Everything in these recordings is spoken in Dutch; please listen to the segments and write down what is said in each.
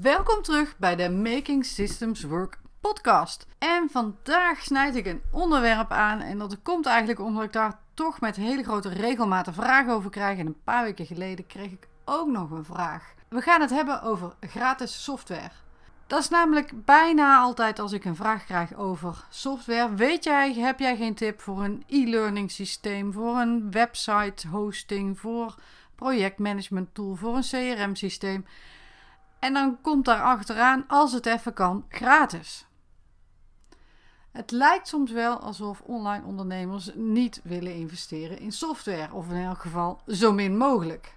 Welkom terug bij de Making Systems Work podcast. En vandaag snijd ik een onderwerp aan en dat komt eigenlijk omdat ik daar toch met hele grote regelmaat vragen over krijg. En een paar weken geleden kreeg ik ook nog een vraag. We gaan het hebben over gratis software. Dat is namelijk bijna altijd als ik een vraag krijg over software. Weet jij, heb jij geen tip voor een e-learning systeem, voor een website hosting, voor projectmanagement tool, voor een CRM systeem? En dan komt daar achteraan, als het even kan, gratis. Het lijkt soms wel alsof online ondernemers niet willen investeren in software, of in elk geval zo min mogelijk.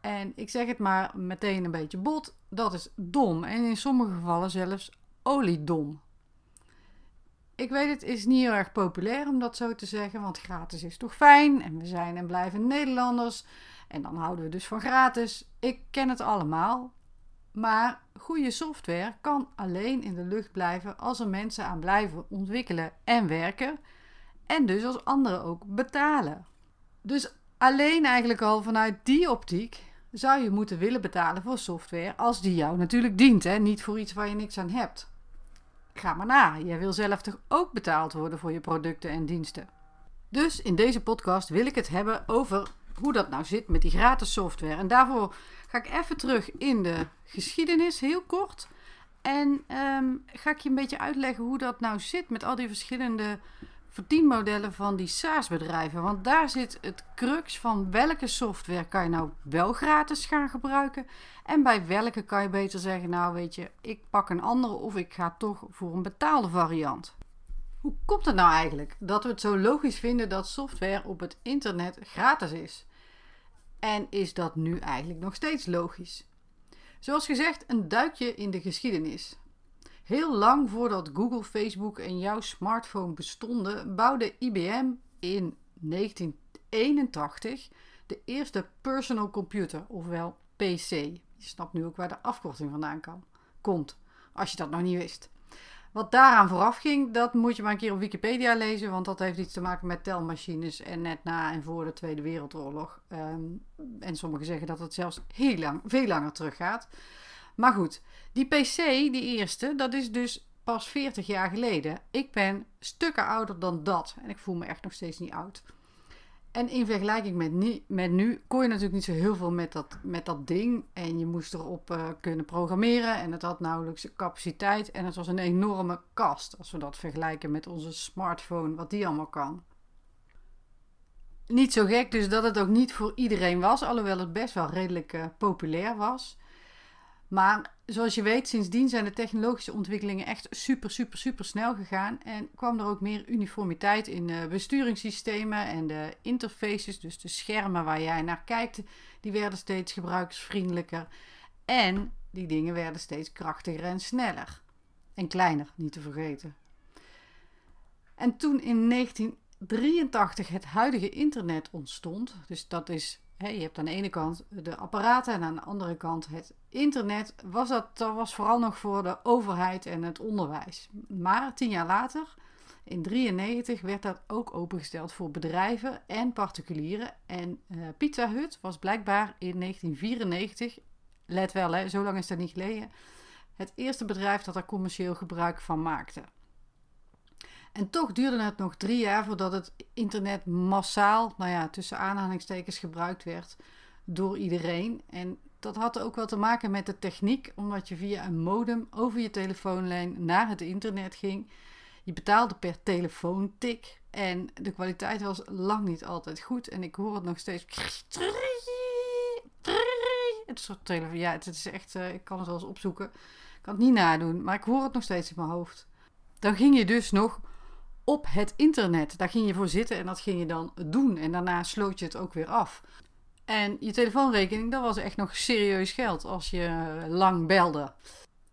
En ik zeg het maar meteen een beetje bot, dat is dom en in sommige gevallen zelfs oliedom. Ik weet het is niet heel erg populair om dat zo te zeggen, want gratis is toch fijn en we zijn en blijven Nederlanders en dan houden we dus van gratis. Ik ken het allemaal, maar goede software kan alleen in de lucht blijven als er mensen aan blijven ontwikkelen en werken. En dus als anderen ook betalen. Dus alleen eigenlijk al vanuit die optiek zou je moeten willen betalen voor software als die jou natuurlijk dient. Hè? Niet voor iets waar je niks aan hebt. Ga maar na. Jij wil zelf toch ook betaald worden voor je producten en diensten. Dus in deze podcast wil ik het hebben over hoe dat nou zit met die gratis software. En daarvoor ga ik even terug in de geschiedenis, heel kort. En ehm, ga ik je een beetje uitleggen hoe dat nou zit met al die verschillende verdienmodellen van die SaaS-bedrijven. Want daar zit het crux van welke software kan je nou wel gratis gaan gebruiken. En bij welke kan je beter zeggen, nou weet je, ik pak een andere of ik ga toch voor een betaalde variant. Hoe komt het nou eigenlijk dat we het zo logisch vinden dat software op het internet gratis is? En is dat nu eigenlijk nog steeds logisch? Zoals gezegd, een duikje in de geschiedenis. Heel lang voordat Google, Facebook en jouw smartphone bestonden, bouwde IBM in 1981 de eerste personal computer, ofwel PC. Je snapt nu ook waar de afkorting vandaan kan, komt, als je dat nog niet wist. Wat daaraan vooraf ging, dat moet je maar een keer op Wikipedia lezen, want dat heeft iets te maken met telmachines en net na en voor de Tweede Wereldoorlog. Ehm, en sommigen zeggen dat het zelfs heel lang, veel langer teruggaat. Maar goed, die PC, die eerste, dat is dus pas 40 jaar geleden. Ik ben stukken ouder dan dat en ik voel me echt nog steeds niet oud. En in vergelijking met, nu, met nu kon je natuurlijk niet zo heel veel met dat, met dat ding. En je moest erop uh, kunnen programmeren. En het had nauwelijks capaciteit. En het was een enorme kast. Als we dat vergelijken met onze smartphone, wat die allemaal kan. Niet zo gek dus dat het ook niet voor iedereen was. Alhoewel het best wel redelijk uh, populair was. Maar zoals je weet, sindsdien zijn de technologische ontwikkelingen echt super, super, super snel gegaan. En kwam er ook meer uniformiteit in de besturingssystemen en de interfaces. Dus de schermen waar jij naar kijkt, die werden steeds gebruiksvriendelijker. En die dingen werden steeds krachtiger en sneller. En kleiner, niet te vergeten. En toen in 1983 het huidige internet ontstond, dus dat is je hebt aan de ene kant de apparaten en aan de andere kant het internet. Was dat, dat was vooral nog voor de overheid en het onderwijs. Maar tien jaar later, in 1993, werd dat ook opengesteld voor bedrijven en particulieren. En uh, Pizza Hut was blijkbaar in 1994, let wel, hè, zo lang is dat niet geleden, het eerste bedrijf dat er commercieel gebruik van maakte. En toch duurde het nog drie jaar voordat het internet massaal, nou ja, tussen aanhalingstekens gebruikt werd door iedereen. En dat had ook wel te maken met de techniek, omdat je via een modem over je telefoonlijn naar het internet ging. Je betaalde per telefoontik en de kwaliteit was lang niet altijd goed. En ik hoor het nog steeds. Het soort telefoon. Ja, het is echt. Eh, ik kan het wel eens opzoeken. Ik kan het niet nadoen, maar ik hoor het nog steeds in mijn hoofd. Dan ging je dus nog op het internet. Daar ging je voor zitten en dat ging je dan doen. En daarna sloot je het ook weer af. En je telefoonrekening, dat was echt nog serieus geld als je lang belde.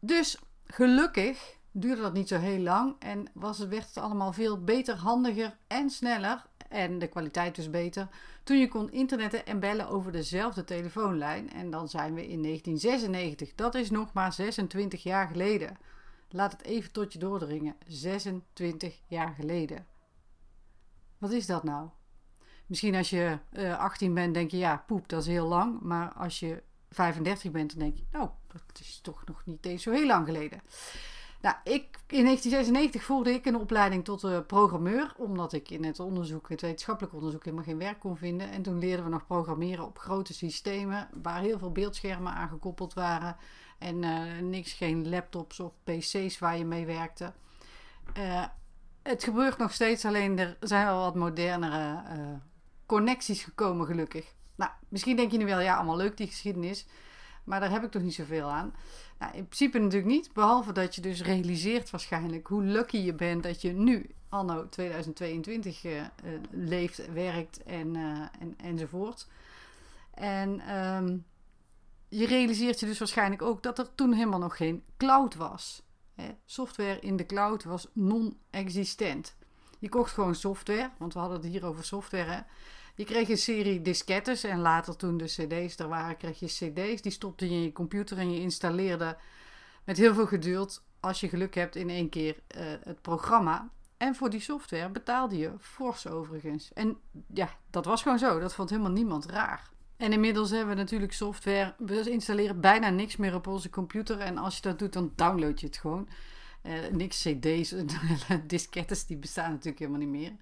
Dus gelukkig duurde dat niet zo heel lang en was, werd het allemaal veel beter, handiger en sneller. En de kwaliteit dus beter. Toen je kon internetten en bellen over dezelfde telefoonlijn. En dan zijn we in 1996. Dat is nog maar 26 jaar geleden. Laat het even tot je doordringen. 26 jaar geleden. Wat is dat nou? Misschien als je uh, eh, 18 bent, denk je ja, poep, dat is heel lang. Maar als je 35 bent, dan denk je, nou, Dat is toch nog niet eens zo heel lang geleden. Nou, ik, in 1996 volgde ik een opleiding tot uh, programmeur, omdat ik in het onderzoek, het wetenschappelijk onderzoek, helemaal geen werk kon vinden. En toen leerden we nog programmeren op grote systemen, waar heel veel beeldschermen aan gekoppeld waren. En uh, niks, geen laptops of PC's waar je mee werkte. Uh, het gebeurt nog steeds, alleen er zijn wel wat modernere connecties gekomen, gelukkig. Nou, misschien denk je nu wel, ja, allemaal leuk die geschiedenis. Maar daar heb ik toch niet zoveel aan. Nou, in principe natuurlijk niet. Behalve dat je dus realiseert waarschijnlijk hoe lucky je bent dat je nu, anno 2022, uh, uh, leeft, werkt en, en, enzovoort. En um, je realiseert je dus waarschijnlijk ook dat er toen helemaal nog geen cloud was. Software in de cloud was non-existent. Je kocht gewoon software, want we hadden het hier over software. Je kreeg een serie diskettes en later toen de cd's er waren, kreeg je cd's. Die stopte je in je computer en je installeerde met heel veel geduld, als je geluk hebt, in één keer uh, het programma. En voor die software betaalde je fors overigens. En ja, dat was gewoon zo. Dat vond helemaal niemand raar. En inmiddels hebben we natuurlijk software. We installeren bijna niks meer op onze computer. En als je dat doet, dan download je het gewoon. Uh, niks cd's, diskettes, die bestaan natuurlijk helemaal niet meer.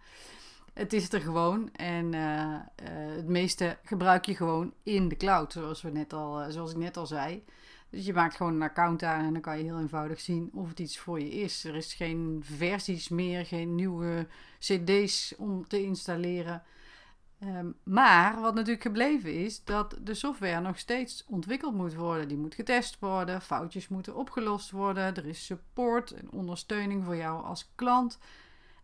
Het is er gewoon en uh, uh, het meeste gebruik je gewoon in de cloud, zoals, we net al, zoals ik net al zei. Dus je maakt gewoon een account aan en dan kan je heel eenvoudig zien of het iets voor je is. Er is geen versies meer, geen nieuwe CD's om te installeren. Um, maar wat natuurlijk gebleven is, dat de software nog steeds ontwikkeld moet worden. Die moet getest worden, foutjes moeten opgelost worden. Er is support en ondersteuning voor jou als klant.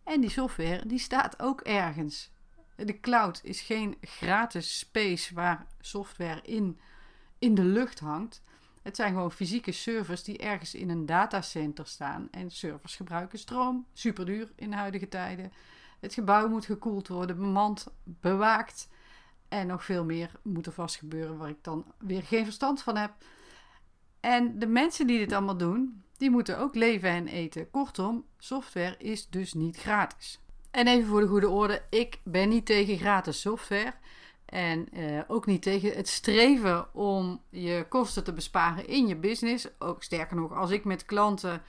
En die software die staat ook ergens. De cloud is geen gratis space waar software in, in de lucht hangt. Het zijn gewoon fysieke servers die ergens in een datacenter staan. En servers gebruiken stroom, super duur in de huidige tijden. Het gebouw moet gekoeld worden, bemand, bewaakt. En nog veel meer moet er vast gebeuren waar ik dan weer geen verstand van heb. En de mensen die dit allemaal doen, die moeten ook leven en eten. Kortom, software is dus niet gratis. En even voor de goede orde, ik ben niet tegen gratis software. En uh, ook niet tegen het streven om je kosten te besparen in je business. Ook sterker nog, als ik met klanten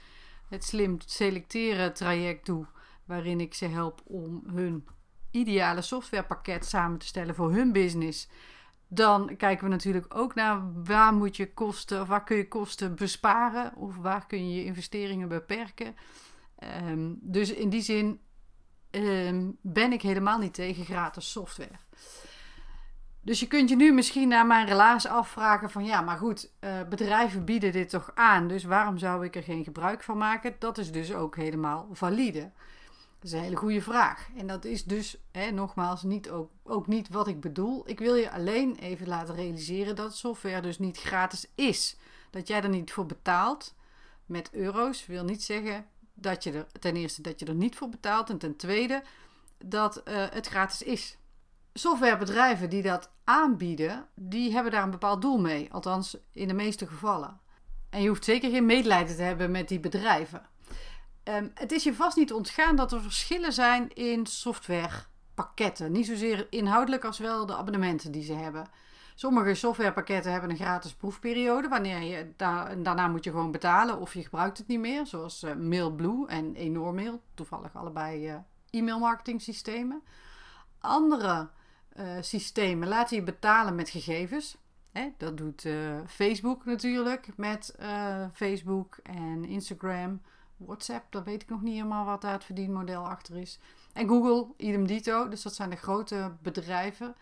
het slim selecteren traject doe, waarin ik ze help om hun ideale softwarepakket samen te stellen voor hun business dan kijken we natuurlijk ook naar waar moet je kosten, of waar kun je kosten besparen of waar kun je je investeringen beperken. Um, dus in die zin um, ben ik helemaal niet tegen gratis software. Dus je kunt je nu misschien naar mijn relaas afvragen van ja, maar goed, uh, bedrijven bieden dit toch aan, dus waarom zou ik er geen gebruik van maken? Dat is dus ook helemaal valide. Dat is een hele goede vraag. En dat is dus, hè, nogmaals, niet ook, ook niet wat ik bedoel. Ik wil je alleen even laten realiseren dat software dus niet gratis is. Dat jij er niet voor betaalt met euro's wil niet zeggen dat je er ten eerste dat je er niet voor betaalt en ten tweede dat uh, het gratis is. Softwarebedrijven die dat aanbieden, die hebben daar een bepaald doel mee, althans in de meeste gevallen. En je hoeft zeker geen medelijden te hebben met die bedrijven. Um, het is je vast niet ontgaan dat er verschillen zijn in softwarepakketten. Niet zozeer inhoudelijk als wel de abonnementen die ze hebben. Sommige softwarepakketten hebben een gratis proefperiode. Wanneer je da daarna moet je gewoon betalen of je gebruikt het niet meer. Zoals uh, Mailblue en Enormail. Toevallig allebei uh, e-mail marketing systemen. Andere uh, systemen laten je betalen met gegevens. Hè, dat doet Facebook natuurlijk met Facebook en Instagram. WhatsApp, dan weet ik nog niet helemaal wat daar het verdienmodel achter is. En Google, idem dito. Dus dat zijn de grote bedrijven.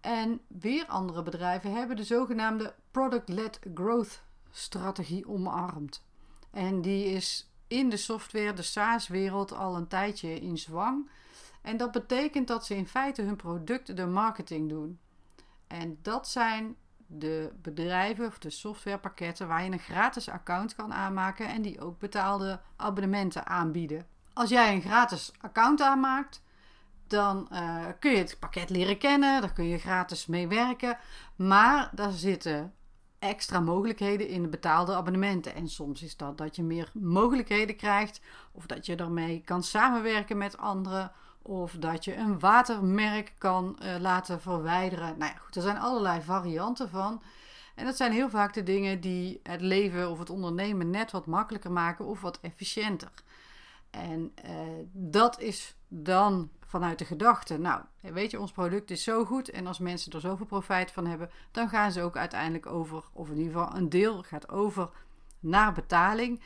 En weer andere bedrijven hebben de zogenaamde Product-led Growth strategie omarmd. En die is in de software, de SaaS-wereld, al een tijdje in zwang. En dat betekent dat ze in feite hun product de marketing doen. En dat zijn de bedrijven of de softwarepakketten waar je een gratis account kan aanmaken en die ook betaalde abonnementen aanbieden. Als jij een gratis account aanmaakt, dan uh, kun je het pakket leren kennen, daar kun je gratis mee werken, maar daar zitten extra mogelijkheden in de betaalde abonnementen. En soms is dat dat je meer mogelijkheden krijgt of dat je ermee kan samenwerken met anderen of dat je een watermerk kan uh, laten verwijderen. Nou ja, goed, er zijn allerlei varianten van. En dat zijn heel vaak de dingen die het leven of het ondernemen net wat makkelijker maken of wat efficiënter. En uh, dat is dan vanuit de gedachte, nou, weet je, ons product is zo goed en als mensen er zoveel profijt van hebben, dan gaan ze ook uiteindelijk over, of in ieder geval een deel gaat over naar betaling.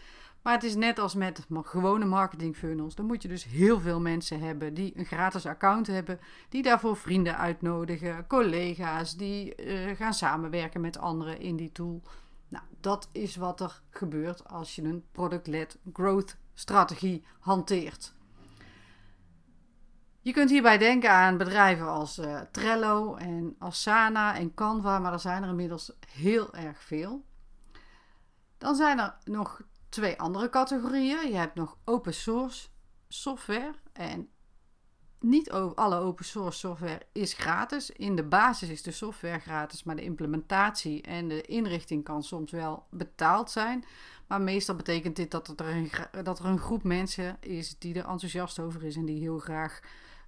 Maar het is net als met gewone marketing funnels. Dan moet je dus heel veel mensen hebben die een gratis account hebben, die daarvoor vrienden uitnodigen, collega's die uh, gaan samenwerken met anderen in die tool. Nou, dat is wat er gebeurt als je een product-led growth strategie hanteert. Je kunt hierbij denken aan bedrijven als uh, Trello en Asana en Canva, maar er zijn er inmiddels heel erg veel. Dan zijn er nog twee andere categorieën. Je hebt nog open source software en niet alle open source software is gratis. In de basis is de software gratis, maar de implementatie en de inrichting kan soms wel betaald zijn. Maar meestal betekent dit dat er een, dat er een groep mensen is die er enthousiast over is en die heel graag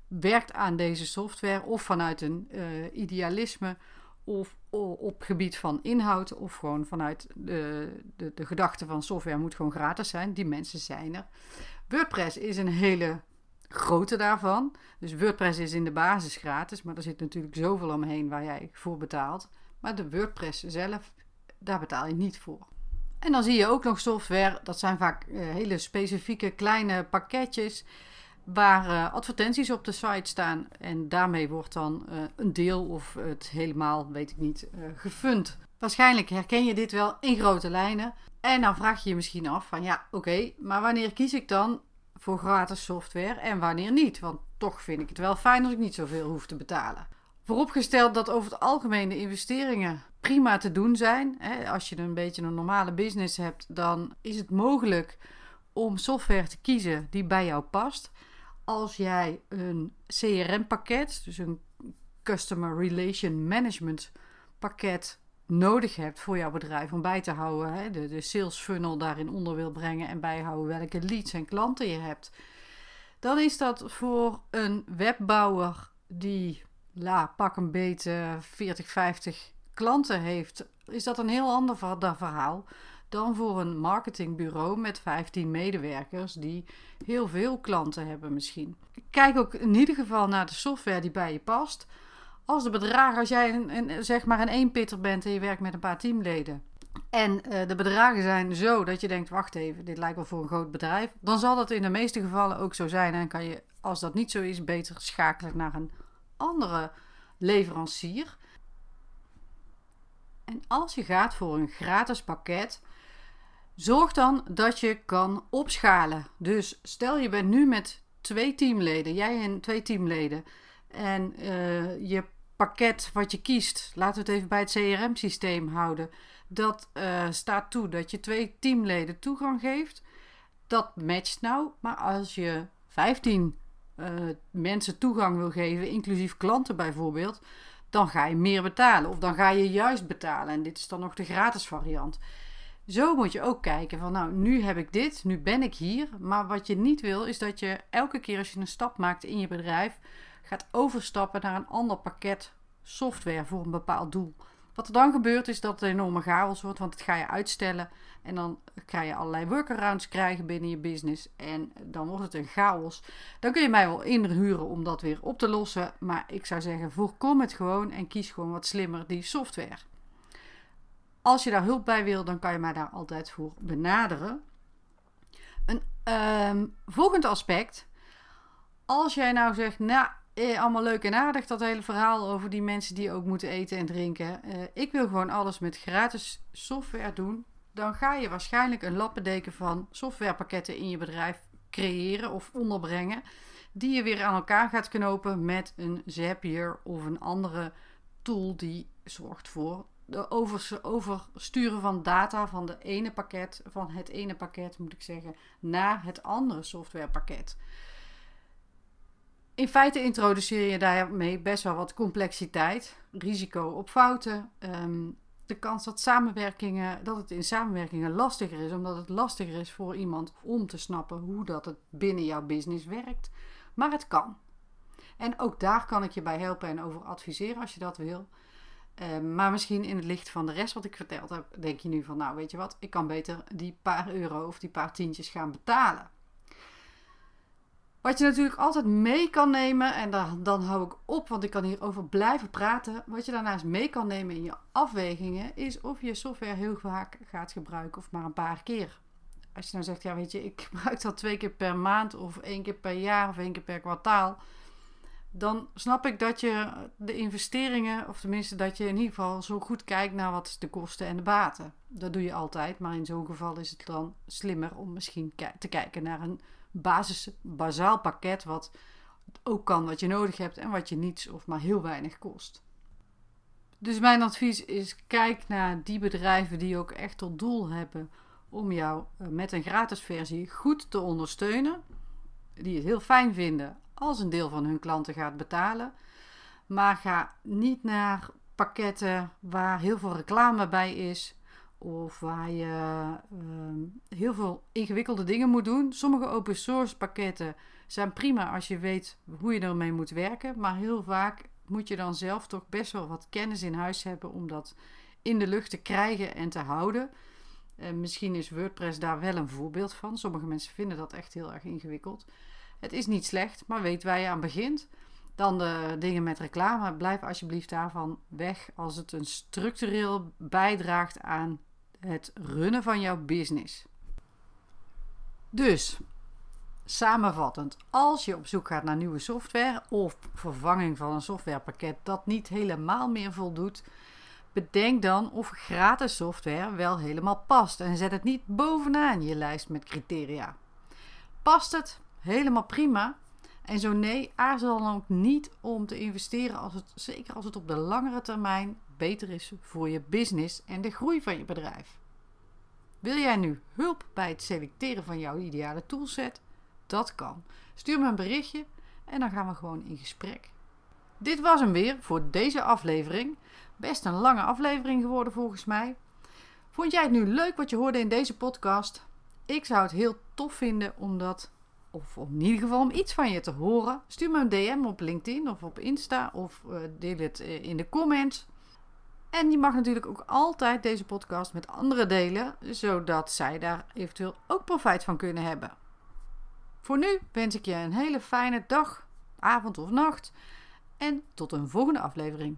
werkt aan deze software. Of vanuit een uh, idealisme of op gebied van inhoud of gewoon vanuit de, de, de gedachte van software moet gewoon gratis zijn. Die mensen zijn er. WordPress is een hele grote daarvan. Dus WordPress is in de basis gratis, maar er zit natuurlijk zoveel omheen waar jij voor betaalt. Maar de WordPress zelf, daar betaal je niet voor. En dan zie je ook nog software, dat zijn vaak uh, hele specifieke kleine pakketjes waar uh, advertenties op de site staan. En daarmee wordt dan uh, een deel of het helemaal, weet ik niet, gefund. Waarschijnlijk herken je dit wel in grote lijnen. En dan vraag je je misschien af van ja, oké, maar wanneer kies ik dan voor gratis software en wanneer niet? Want toch vind ik het wel fijn als ik niet zoveel hoef te betalen. Vooropgesteld dat over het algemeen de investeringen prima te doen zijn. Als je een beetje een normale business hebt, dan is het mogelijk om software te kiezen die bij jou past. Als jij een CRM-pakket, dus een Customer Relation Management pakket, nodig hebt voor jouw bedrijf om bij te houden, hè, de, de sales funnel daarin onder wil brengen en bijhouden welke leads en klanten je hebt, dan is dat voor een webbouwer die, la, pak een beetje 40, 50 klanten heeft, is dat een heel ander verhaal dan voor een marketingbureau met 15 medewerkers die heel veel klanten hebben misschien. Kijk ook in ieder geval naar de software die bij je past. Als de bedragen, als jij een, een, zeg maar een eenpitter bent en je werkt met een paar teamleden. En uh, de bedragen zijn zo dat je denkt: wacht even, dit lijkt wel voor een groot bedrijf. Dan zal dat in de meeste gevallen ook zo zijn. En kan je, als dat niet zo is, beter schakelen naar een andere leverancier. En als je gaat voor een gratis pakket, zorg dan dat je kan opschalen. Dus stel je bent nu met twee teamleden, jij en twee teamleden. En uh, je pakket wat je kiest, laten we het even bij het CRM-systeem houden. Dat uh, staat toe dat je twee teamleden toegang geeft. Dat matcht nou. Maar als je 15 uh, mensen toegang wil geven, inclusief klanten bijvoorbeeld, dan ga je meer betalen. Of dan ga je juist betalen. En dit is dan nog de gratis variant. Zo moet je ook kijken van nou, nu heb ik dit, nu ben ik hier. Maar wat je niet wil is dat je elke keer als je een stap maakt in je bedrijf gaat overstappen naar een ander pakket software voor een bepaald doel. Wat er dan gebeurt is dat het een enorme chaos wordt, want het ga je uitstellen en dan ga je allerlei workarounds krijgen binnen je business en dan wordt het een chaos. Dan kun je mij wel inhuren om dat weer op te lossen, maar ik zou zeggen voorkom het gewoon en kies gewoon wat slimmer die software. Als je daar hulp bij wil, dan kan je mij daar altijd voor benaderen. Een um, volgend aspect. Als jij nou zegt, nou, eh, allemaal leuk en aardig, dat hele verhaal over die mensen die ook moeten eten en drinken. Eh, ik wil gewoon alles met gratis software doen. Dan ga je waarschijnlijk een lappendeken van softwarepakketten in je bedrijf creëren of onderbrengen. Die je weer aan elkaar gaat knopen met een Zapier of een andere tool die zorgt voor de oversturen van data van, de ene pakket, van het ene pakket, moet ik zeggen, naar het andere softwarepakket. In feite introduceer je daarmee best wel wat complexiteit, risico op fouten, ehm, de kans dat samenwerkingen, dat het in samenwerkingen lastiger is, omdat het lastiger is voor iemand om te snappen hoe dat het binnen jouw business werkt. Maar het kan. En ook daar kan ik je bij helpen en over adviseren als je dat wil. Eh, maar misschien in het licht van de rest wat ik verteld heb, denk je nu van, nou weet je wat, ik kan beter die paar euro of die paar tientjes gaan betalen. Wat je natuurlijk altijd mee kan nemen, en dan, dan hou ik op, want ik kan hierover blijven praten. Wat je daarnaast mee kan nemen in je afwegingen, is of je software heel vaak gaat gebruiken of maar een paar keer. Als je nou zegt, ja weet je, ik gebruik dat twee keer per maand of één keer per jaar of één keer per kwartaal dan snap ik dat je de investeringen, of tenminste dat je in ieder geval zo goed kijkt naar wat de kosten en de baten. Dat doe je altijd, maar in zo'n geval is het dan slimmer om misschien te kijken naar een basis, bazaal pakket wat ook kan wat je nodig hebt en wat je niets of maar heel weinig kost. Dus mijn advies is: kijk naar die bedrijven die ook echt tot doel hebben om jou eh, met een gratis versie goed te ondersteunen. Die het heel fijn vinden als een deel van hun klanten gaat betalen. Maar ga niet naar pakketten waar heel veel reclame bij is. Of waar je ehm, heel veel ingewikkelde dingen moet doen. Sommige open source pakketten zijn prima als je weet hoe je ermee moet werken. Maar heel vaak moet je dan zelf toch best wel wat kennis in huis hebben om dat in de lucht te krijgen en te houden. misschien is WordPress daar wel een voorbeeld van. Sommige mensen vinden dat echt heel erg ingewikkeld. Het is niet slecht, maar weet waar je aan begint. Dan de dingen met reclame. Blijf alsjeblieft daarvan weg als het een structureel bijdraagt aan het runnen van jouw business. Dus, samenvattend, als je op zoek gaat naar nieuwe software of vervanging van een softwarepakket dat niet helemaal meer voldoet, bedenk dan of gratis software wel helemaal past en zet het niet bovenaan je lijst met criteria. Past het? Helemaal prima. En zo nee, aarzel dan ook niet om te investeren, als het, zeker als het op de langere termijn beter is voor je business en de groei van je bedrijf. Wil jij nu hulp bij het selecteren van jouw ideale toolset? Dat kan. Stuur me een berichtje en dan gaan we gewoon in gesprek. Dit was hem weer voor deze aflevering. Best een lange aflevering geworden volgens mij. Vond jij het nu leuk wat je hoorde in deze podcast? Ik zou het heel tof vinden omdat of in ieder geval om iets van je te horen, stuur me een DM op LinkedIn of op Insta of uh, deel het uh, in de comments. En je mag natuurlijk ook altijd deze podcast met anderen delen, zodat zij daar eventueel ook profijt van kunnen hebben. Voor nu wens ik je een hele fijne dag, avond of nacht en tot een volgende aflevering.